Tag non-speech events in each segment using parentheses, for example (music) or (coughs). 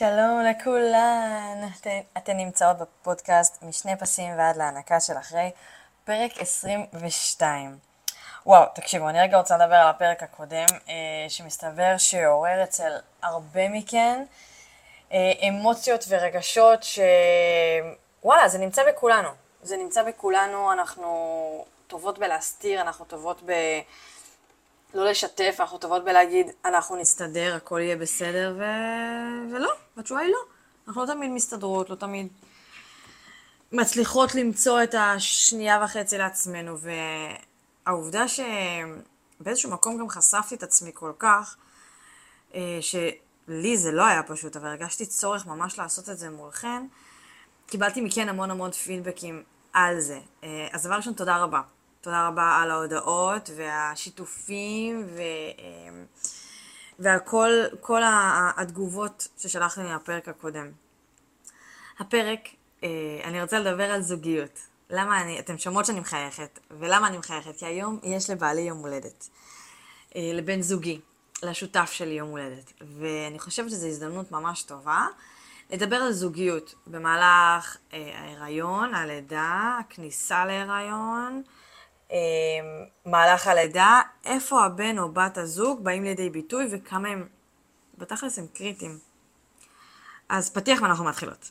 שלום לכולן, אתן, אתן נמצאות בפודקאסט משני פסים ועד להנקה של אחרי, פרק 22. וואו, תקשיבו, אני רגע רוצה לדבר על הפרק הקודם, אה, שמסתבר שעורר אצל הרבה מכן אה, אמוציות ורגשות ש... וואלה, זה נמצא בכולנו. זה נמצא בכולנו, אנחנו טובות בלהסתיר, אנחנו טובות ב... לא לשתף, אנחנו טובות בלהגיד, אנחנו נסתדר, הכל יהיה בסדר, ו... ולא, התשובה היא לא. אנחנו לא תמיד מסתדרות, לא תמיד מצליחות למצוא את השנייה וחצי לעצמנו, והעובדה שבאיזשהו מקום גם חשפתי את עצמי כל כך, אה, שלי זה לא היה פשוט, אבל הרגשתי צורך ממש לעשות את זה מולכן, קיבלתי מכן המון המון פידבקים על זה. אה, אז דבר ראשון, תודה רבה. תודה רבה על ההודעות והשיתופים ו... אמ, ועל כל, כל התגובות ששלחתם לי מהפרק הקודם. הפרק, אה, אני רוצה לדבר על זוגיות. למה אני, אתם שומעות שאני מחייכת, ולמה אני מחייכת? כי היום יש לבעלי יום הולדת. אה, לבן זוגי, לשותף שלי יום הולדת. ואני חושבת שזו הזדמנות ממש טובה לדבר על זוגיות במהלך אה, ההיריון, הלידה, הכניסה להיריון, מהלך הלידה, איפה הבן או בת הזוג באים לידי ביטוי וכמה הם, בתכלס הם קריטיים. אז פתיח ואנחנו מתחילות.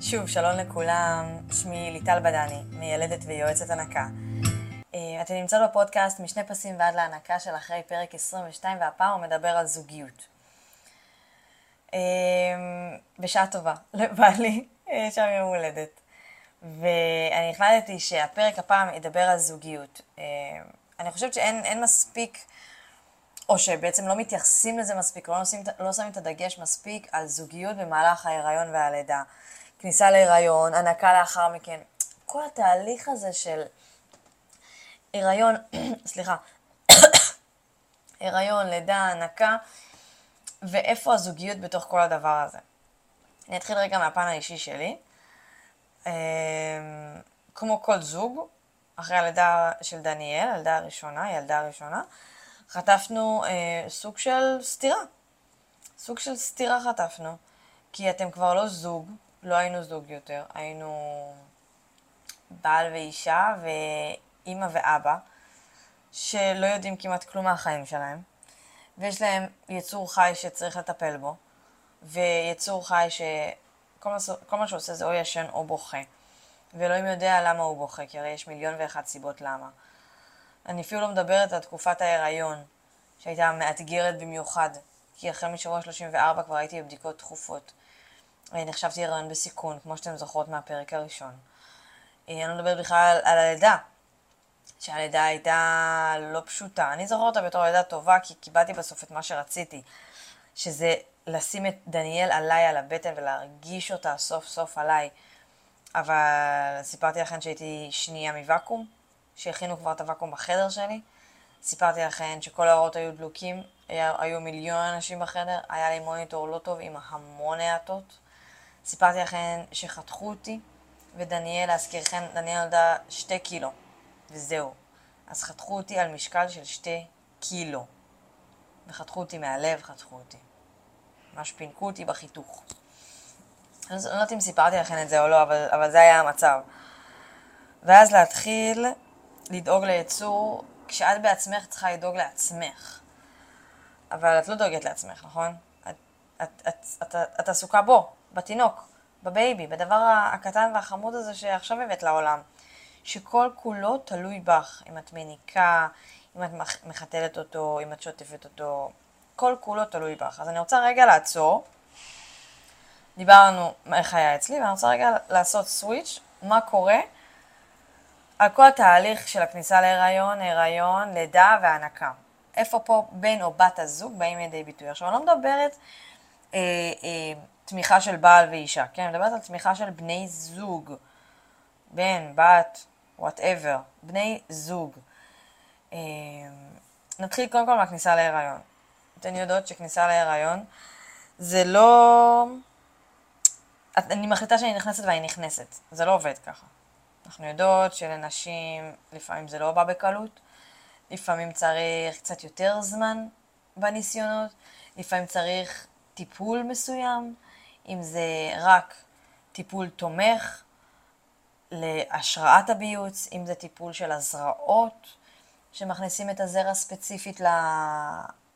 שוב, שלום לכולם, שמי ליטל בדני, מיילדת ויועצת הנקה. אה, אתם נמצאות בפודקאסט משני פסים ועד להנקה של אחרי פרק 22, והפעם הוא מדבר על זוגיות. אמ, בשעה טובה לבעלי, שם יום הולדת. ואני החלטתי שהפרק הפעם ידבר על זוגיות. אמ, אני חושבת שאין מספיק, או שבעצם לא מתייחסים לזה מספיק, לא, נשים, לא שמים את הדגש מספיק על זוגיות במהלך ההיריון והלידה. כניסה להיריון, הנקה לאחר מכן. כל התהליך הזה של הריון, (clears throat) סליחה, (coughs) הריון, לידה, הנקה, ואיפה הזוגיות בתוך כל הדבר הזה. אני אתחיל רגע מהפן האישי שלי. אמ, כמו כל זוג, אחרי הלידה של דניאל, הילדה הראשונה, ילדה הראשונה, חטפנו אה, סוג של סתירה. סוג של סתירה חטפנו, כי אתם כבר לא זוג, לא היינו זוג יותר, היינו בעל ואישה ואימא ואבא, שלא יודעים כמעט כלום מהחיים שלהם. ויש להם יצור חי שצריך לטפל בו, ויצור חי שכל מה, שהוא עושה זה או ישן או בוכה. ואלוהים יודע למה הוא בוכה, כי הרי יש מיליון ואחת סיבות למה. אני אפילו לא מדברת על תקופת ההיריון, שהייתה מאתגרת במיוחד, כי אחרי משבוע 34 כבר הייתי בבדיקות תכופות. נחשבתי הריון בסיכון, כמו שאתם זוכרות מהפרק הראשון. אני לא מדברת בכלל על הלידה, שהלידה הייתה לא פשוטה. אני זוכרת אותה בתור לידה טובה, כי קיבלתי בסוף את מה שרציתי, שזה לשים את דניאל עליי על הבטן ולהרגיש אותה סוף סוף עליי. אבל סיפרתי לכם שהייתי שנייה מוואקום, שהכינו כבר את הוואקום בחדר שלי. סיפרתי לכם שכל האורות היו דלוקים, היה, היו מיליון אנשים בחדר, היה לי מוניטור לא טוב עם המון האטות. סיפרתי לכם שחתכו אותי, ודניאל, להזכירכם, דניאל נולדה שתי קילו. וזהו. אז חתכו אותי על משקל של שתי קילו. וחתכו אותי מהלב, חתכו אותי. ממש פינקו אותי בחיתוך. אני לא יודעת אם סיפרתי לכם את זה או לא, אבל, אבל זה היה המצב. ואז להתחיל לדאוג ליצור, כשאת בעצמך צריכה לדאוג לעצמך. אבל את לא דואגת לעצמך, נכון? את, את, את, את, את, עסוקה בו, בתינוק, בבייבי, בדבר הקטן והחמוד הזה שעכשיו הבאת לעולם. שכל כולו תלוי בך, אם את מניקה, אם את מחתלת אותו, אם את שוטפת אותו, כל כולו תלוי בך. אז אני רוצה רגע לעצור, דיברנו איך היה אצלי, ואני רוצה רגע לעשות סוויץ', מה קורה על כל התהליך של הכניסה להיריון, הריון, לידה והנקה. איפה פה בן או בת הזוג באים לידי ביטוי. עכשיו, אני לא מדברת אה, אה, תמיכה של בעל ואישה, כן? אני מדברת על תמיכה של בני זוג, בן, בת, וואטאבר, בני זוג. אה, נתחיל קודם כל מהכניסה להיריון. אתן יודעות שכניסה להיריון זה לא... אני מחליטה שאני נכנסת ואני נכנסת. זה לא עובד ככה. אנחנו יודעות שלנשים לפעמים זה לא בא בקלות, לפעמים צריך קצת יותר זמן בניסיונות, לפעמים צריך טיפול מסוים, אם זה רק טיפול תומך להשראת הביוץ, אם זה טיפול של הזרעות, שמכניסים את הזרע ספציפית ל...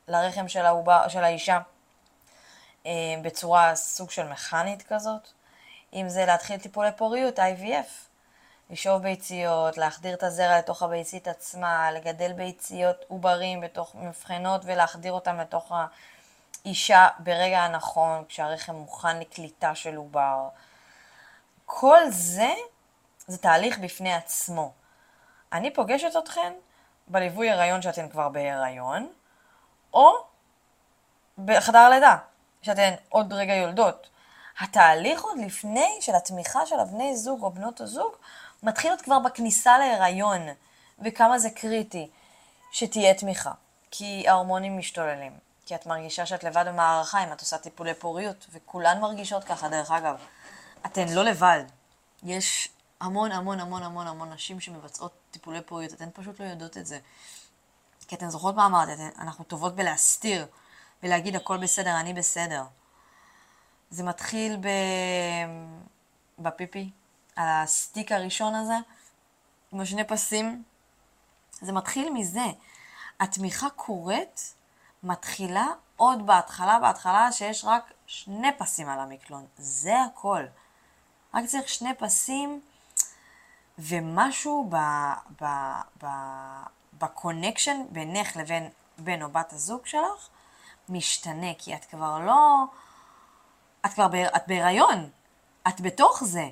לרחם של, העובר, של האישה אה, בצורה סוג של מכנית כזאת, אם זה להתחיל טיפולי פוריות, IVF, לשאוב ביציות, להחדיר את הזרע לתוך הביצית עצמה, לגדל ביציות עוברים בתוך מבחנות ולהחדיר אותם לתוך האישה ברגע הנכון, כשהרחם מוכן לקליטה של עובר. כל זה, זה תהליך בפני עצמו. אני פוגשת אתכן בליווי הריון שאתן כבר בהיריון, או בחדר לידה, שאתן עוד רגע יולדות. התהליך עוד לפני של התמיכה של הבני זוג או בנות הזוג מתחיל עוד כבר בכניסה להיריון, וכמה זה קריטי שתהיה תמיכה. כי ההורמונים משתוללים, כי את מרגישה שאת לבד במערכה אם את עושה טיפולי פוריות, וכולן מרגישות ככה, דרך אגב. אתן לא לבד. יש המון המון המון המון המון נשים שמבצעות טיפולי פוריות, אתן פשוט לא יודעות את זה. כי אתן זוכרות מה אמרת, אנחנו טובות בלהסתיר, ולהגיד הכל בסדר, אני בסדר. זה מתחיל ב... בפיפי, על הסטיק הראשון הזה, עם השני פסים. זה מתחיל מזה. התמיכה קורית, מתחילה עוד בהתחלה, בהתחלה שיש רק שני פסים על המקלון. זה הכל. רק צריך שני פסים ומשהו בקונקשן בינך לבין בן או בת הזוג שלך משתנה, כי את כבר לא... את כבר בה, את בהיריון, את בתוך זה.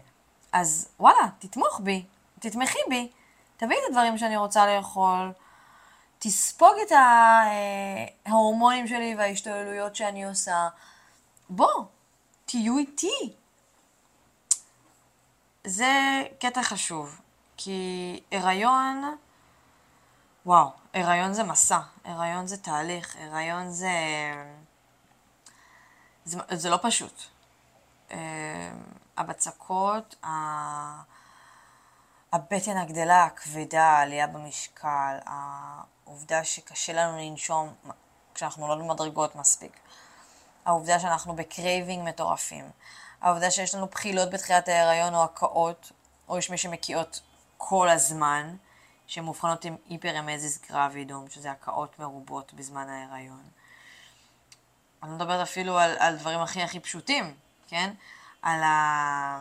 אז וואלה, תתמוך בי, תתמכי בי, תביאי את הדברים שאני רוצה לאכול, תספוג את ההורמונים שלי וההשתוללויות שאני עושה. בוא, תהיו איתי. זה קטע חשוב, כי הריון, וואו, הריון זה מסע, הריון זה תהליך, הריון זה... זה, זה לא פשוט. אה, הבצקות, הבטן הגדלה, הכבדה, העלייה במשקל, העובדה שקשה לנו לנשום כשאנחנו עולים במדרגות מספיק, העובדה שאנחנו ב craving מטורפים, העובדה שיש לנו בחילות בתחילת ההיריון או הקאות, או יש מי שמקיאות כל הזמן, שמאובחנות עם היפרמזיס גרבידום, שזה הקאות מרובות בזמן ההיריון. אני לא מדברת אפילו על, על דברים הכי הכי פשוטים, כן? על ה...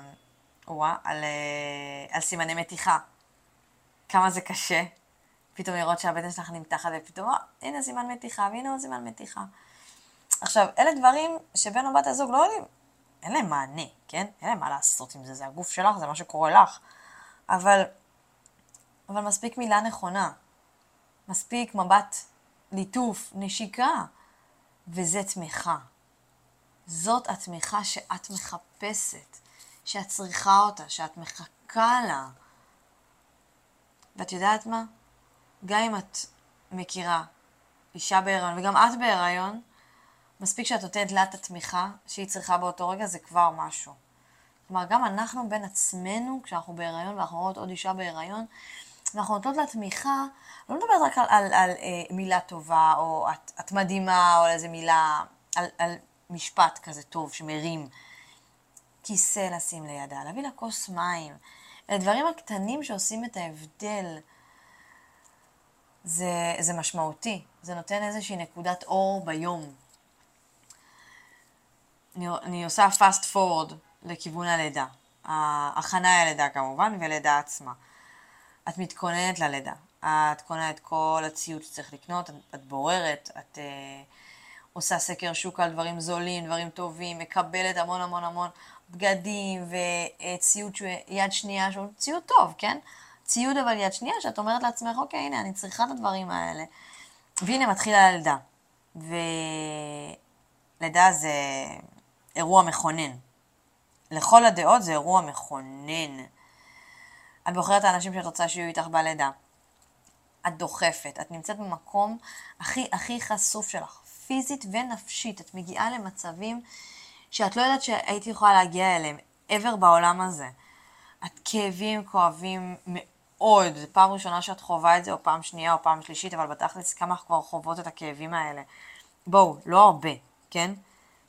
וואה, על, אה, על סימני מתיחה. כמה זה קשה. פתאום לראות שהבטן שלך נמתחת ופתאום, או, הנה סימן מתיחה, והנה עוד סימן מתיחה. עכשיו, אלה דברים שבן או בת הזוג לא יודעים, אין להם מענה, כן? אין להם מה לעשות עם זה, זה הגוף שלך, זה מה שקורה לך. אבל, אבל מספיק מילה נכונה. מספיק מבט ליטוף, נשיקה. וזה תמיכה. זאת התמיכה שאת מחפשת, שאת צריכה אותה, שאת מחכה לה. ואת יודעת מה? גם אם את מכירה אישה בהיריון, וגם את בהיריון, מספיק שאת נותנת לה את התמיכה שהיא צריכה באותו רגע, זה כבר משהו. כלומר, גם אנחנו בין עצמנו, כשאנחנו בהיריון ואנחנו רואות עוד אישה בהיריון, אנחנו נותנות לה תמיכה, לא מדברת רק על, על, על, אה, מילה טובה, או את, את מדהימה, או על איזה מילה, על, על משפט כזה טוב שמרים. כיסא לשים לידה, להביא לה כוס מים. אלה דברים הקטנים שעושים את ההבדל. זה, זה משמעותי, זה נותן איזושהי נקודת אור ביום. אני, אני עושה fast forward לכיוון הלידה. ההכנה ללידה כמובן, ולידה עצמה. את מתכוננת ללידה. את קונה את כל הציוד שצריך לקנות, את, בוררת, את uh, עושה סקר שוק על דברים זולים, דברים טובים, מקבלת המון המון המון בגדים וציוד שהוא יד שנייה, שהוא ציוד טוב, כן? ציוד אבל יד שנייה, שאת אומרת לעצמך, אוקיי, הנה, אני צריכה את הדברים האלה. והנה מתחילה הלידה. ולידה זה אירוע מכונן. לכל הדעות זה אירוע מכונן. את בוחרת האנשים שאת רוצה שיהיו איתך בלידה. את דוחפת, את נמצאת במקום הכי הכי חשוף שלך, פיזית ונפשית. את מגיעה למצבים שאת לא יודעת שהייתי יכולה להגיע אליהם, ever בעולם הזה. את כאבים כואבים מאוד, זו פעם ראשונה שאת חווה את זה, או פעם שנייה, או פעם שלישית, אבל בתכלס כמה כבר חוות את הכאבים האלה. בואו, לא הרבה, כן?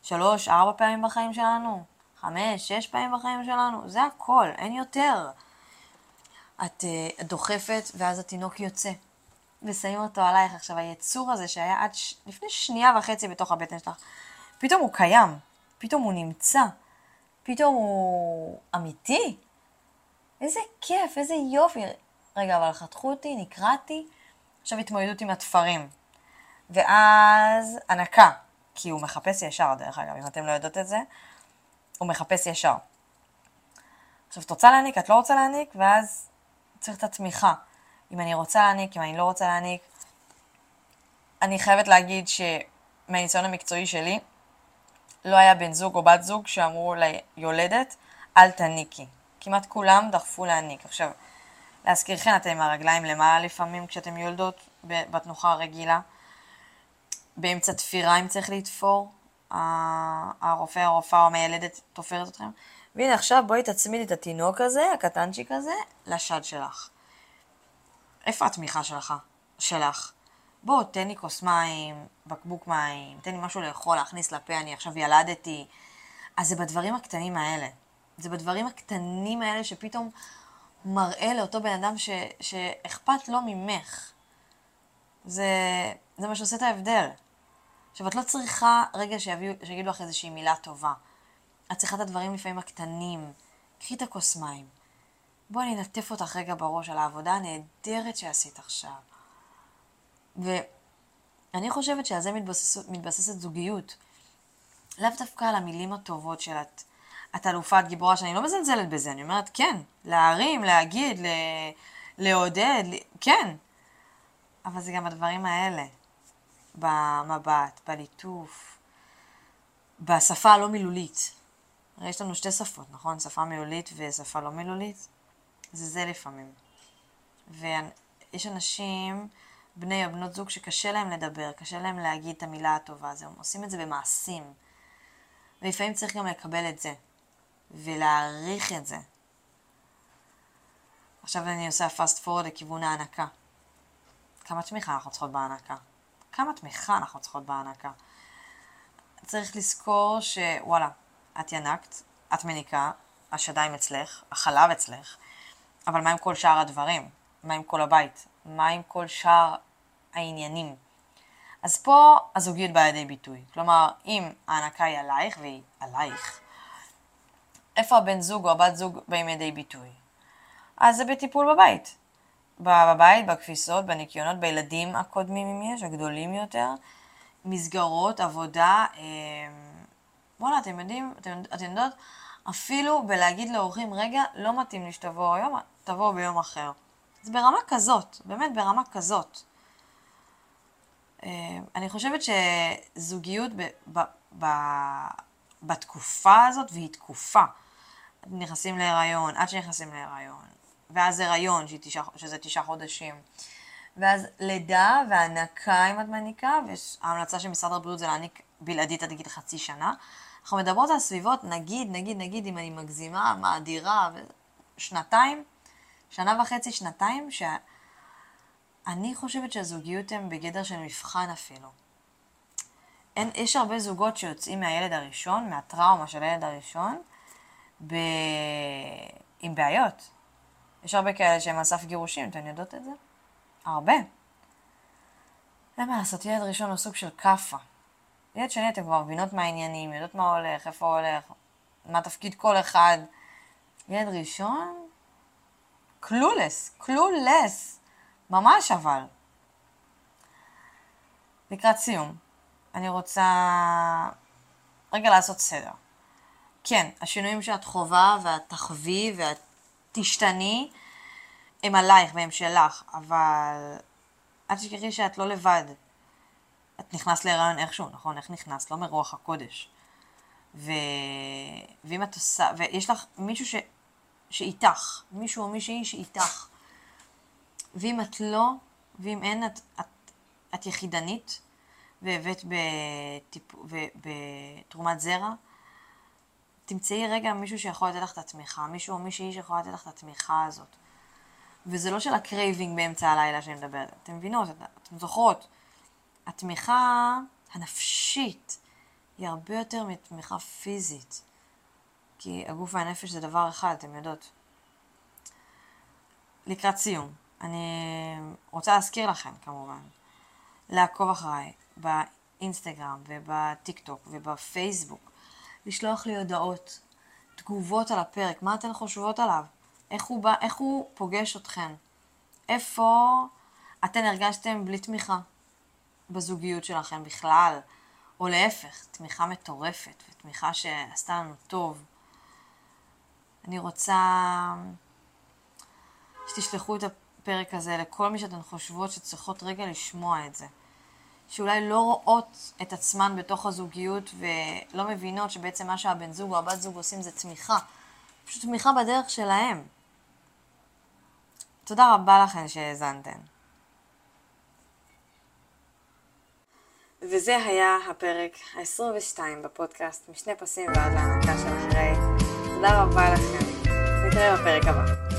שלוש, ארבע פעמים בחיים שלנו, חמש, שש פעמים בחיים שלנו, זה הכל, אין יותר. את uh, דוחפת, ואז התינוק יוצא, ושמים אותו עלייך. עכשיו, היצור הזה שהיה עד ש... לפני שנייה וחצי בתוך הבטן שלך, פתאום הוא קיים, פתאום הוא נמצא, פתאום הוא אמיתי. איזה כיף, איזה יופי. רגע, אבל חתכו אותי, נקרעתי, עכשיו התמודדות עם התפרים. ואז הנקה, כי הוא מחפש ישר, דרך אגב, אם אתם לא יודעות את זה, הוא מחפש ישר. עכשיו, את רוצה להעניק, את לא רוצה להעניק, ואז צריך את התמיכה. אם אני רוצה להעניק, אם אני לא רוצה להעניק. אני חייבת להגיד שמהניסיון המקצועי שלי, לא היה בן זוג או בת זוג שאמרו ליולדת, אל תניקי. כמעט כולם דחפו להעניק. עכשיו, להזכירכן, אתם עם הרגליים למעלה לפעמים כשאתם יולדות בתנוחה הרגילה. באמצע תפירה אם צריך לתפור, הרופא, הרופאה או המיילדת תופרת אתכם. והנה עכשיו בואי תצמידי את התינוק הזה, הקטנצ'יק הזה, לשד שלך. איפה התמיכה שלך? שלך? בוא, תן לי כוס מים, בקבוק מים, תן לי משהו לאכול, להכניס לפה, אני עכשיו ילדתי. אז זה בדברים הקטנים האלה. זה בדברים הקטנים האלה שפתאום מראה לאותו בן אדם ש, שאכפת לו ממך. זה, זה מה שעושה את ההבדל. עכשיו, את לא צריכה רגע שיביאו, שיגידו לך איזושהי מילה טובה. את צריכה את הדברים לפעמים הקטנים. קחי את הכוס מים. בואי אני אנטף אותך רגע בראש על העבודה הנהדרת שעשית עכשיו. ואני חושבת שעל זה מתבסס, מתבססת זוגיות. לאו דווקא על המילים הטובות של את, את אלופה, את גיבורה, שאני לא מזלזלת בזה, אני אומרת כן, להרים, להגיד, ל... לעודד. כן. אבל זה גם הדברים האלה. במבט, בליטוף, בשפה הלא מילולית. הרי יש לנו שתי שפות, נכון? שפה מילולית ושפה לא מילולית. זה זה לפעמים. ויש אנשים, בני או בנות זוג, שקשה להם לדבר, קשה להם להגיד את המילה הטובה, הזו, הם עושים את זה במעשים. ולפעמים צריך גם לקבל את זה, ולהעריך את זה. עכשיו אני עושה פאסט פורד לכיוון ההנקה. כמה תמיכה אנחנו צריכות בהנקה? כמה תמיכה אנחנו צריכות בהנקה? צריך לזכור שוואלה, את ינקת, את מניקה, השדיים אצלך, החלב אצלך, אבל מה עם כל שאר הדברים? מה עם כל הבית? מה עם כל שאר העניינים? אז פה הזוגיות באה לידי ביטוי. כלומר, אם ההנקה היא עלייך והיא עלייך, איפה הבן זוג או הבת זוג באים לידי ביטוי? אז זה בטיפול בבית. בבית, בכביסות, בניקיונות, בילדים הקודמים אם יש, הגדולים יותר, מסגרות, עבודה, אה, וואלה, אתם יודעים, אתם, אתם יודעות, אפילו בלהגיד לאורחים, רגע, לא מתאים לי שתבואו היום, תבואו ביום אחר. זה ברמה כזאת, באמת ברמה כזאת. אה, אני חושבת שזוגיות ב, ב, ב, בתקופה הזאת, והיא תקופה, נכנסים להיריון, עד שנכנסים להיריון, ואז הריון, שזה תשעה חודשים, ואז לידה והנקה אם את מניקה, וההמלצה של משרד הבריאות זה להעניק בלעדית עד גיל חצי שנה. אנחנו מדברות על סביבות, נגיד, נגיד, נגיד, אם אני מגזימה, מאדירה, שנתיים, שנה וחצי, שנתיים, שאני חושבת שהזוגיות הן בגדר של מבחן אפילו. אין, יש הרבה זוגות שיוצאים מהילד הראשון, מהטראומה של הילד הראשון, ב... עם בעיות. יש הרבה כאלה שהם על סף גירושים, אתן יודעות את זה? הרבה. אין מה לעשות, ילד ראשון הוא סוג של כאפה. ילד שני, אתם כבר מבינות מה העניינים, יודעות מה הולך, איפה הולך, מה תפקיד כל אחד. ילד ראשון, קלולס, קלולס, ממש אבל. לקראת סיום, אני רוצה רגע לעשות סדר. כן, השינויים שאת חווה ואת תחווי ואת תשתני הם עלייך והם שלך, אבל אל תשכחי שאת לא לבד. את נכנסת להיריון איכשהו, נכון? איך נכנסת? לא מרוח הקודש. ו... ואם את עושה, ויש לך מישהו ש... שאיתך, מישהו או מישהי שאיתך. ואם את לא, ואם אין, את, את, את יחידנית, והבאת בטיפ... בתרומת זרע, תמצאי רגע מישהו שיכול לתת לך את התמיכה, מישהו או מישהי שיכול לתת לך את התמיכה הזאת. וזה לא של ה craving באמצע הלילה שאני מדברת. אתן מבינות, אתן זוכרות. התמיכה הנפשית היא הרבה יותר מתמיכה פיזית. כי הגוף והנפש זה דבר אחד, אתן יודעות. לקראת סיום, אני רוצה להזכיר לכם כמובן, לעקוב אחריי באינסטגרם ובטיק טוק ובפייסבוק, לשלוח לי הודעות, תגובות על הפרק, מה אתן חושבות עליו, איך הוא, בא, איך הוא פוגש אתכן, איפה אתן הרגשתם בלי תמיכה בזוגיות שלכם בכלל, או להפך, תמיכה מטורפת ותמיכה שעשתה לנו טוב. אני רוצה שתשלחו את הפרק הזה לכל מי שאתן חושבות שצריכות רגע לשמוע את זה. שאולי לא רואות את עצמן בתוך הזוגיות ולא מבינות שבעצם מה שהבן זוג או הבת זוג עושים זה תמיכה. פשוט תמיכה בדרך שלהם. תודה רבה לכן שהאזנתן. וזה היה הפרק ה-22 בפודקאסט משני פסים ועד להנקה של אחרי. תודה רבה לכם. נתראה בפרק הבא.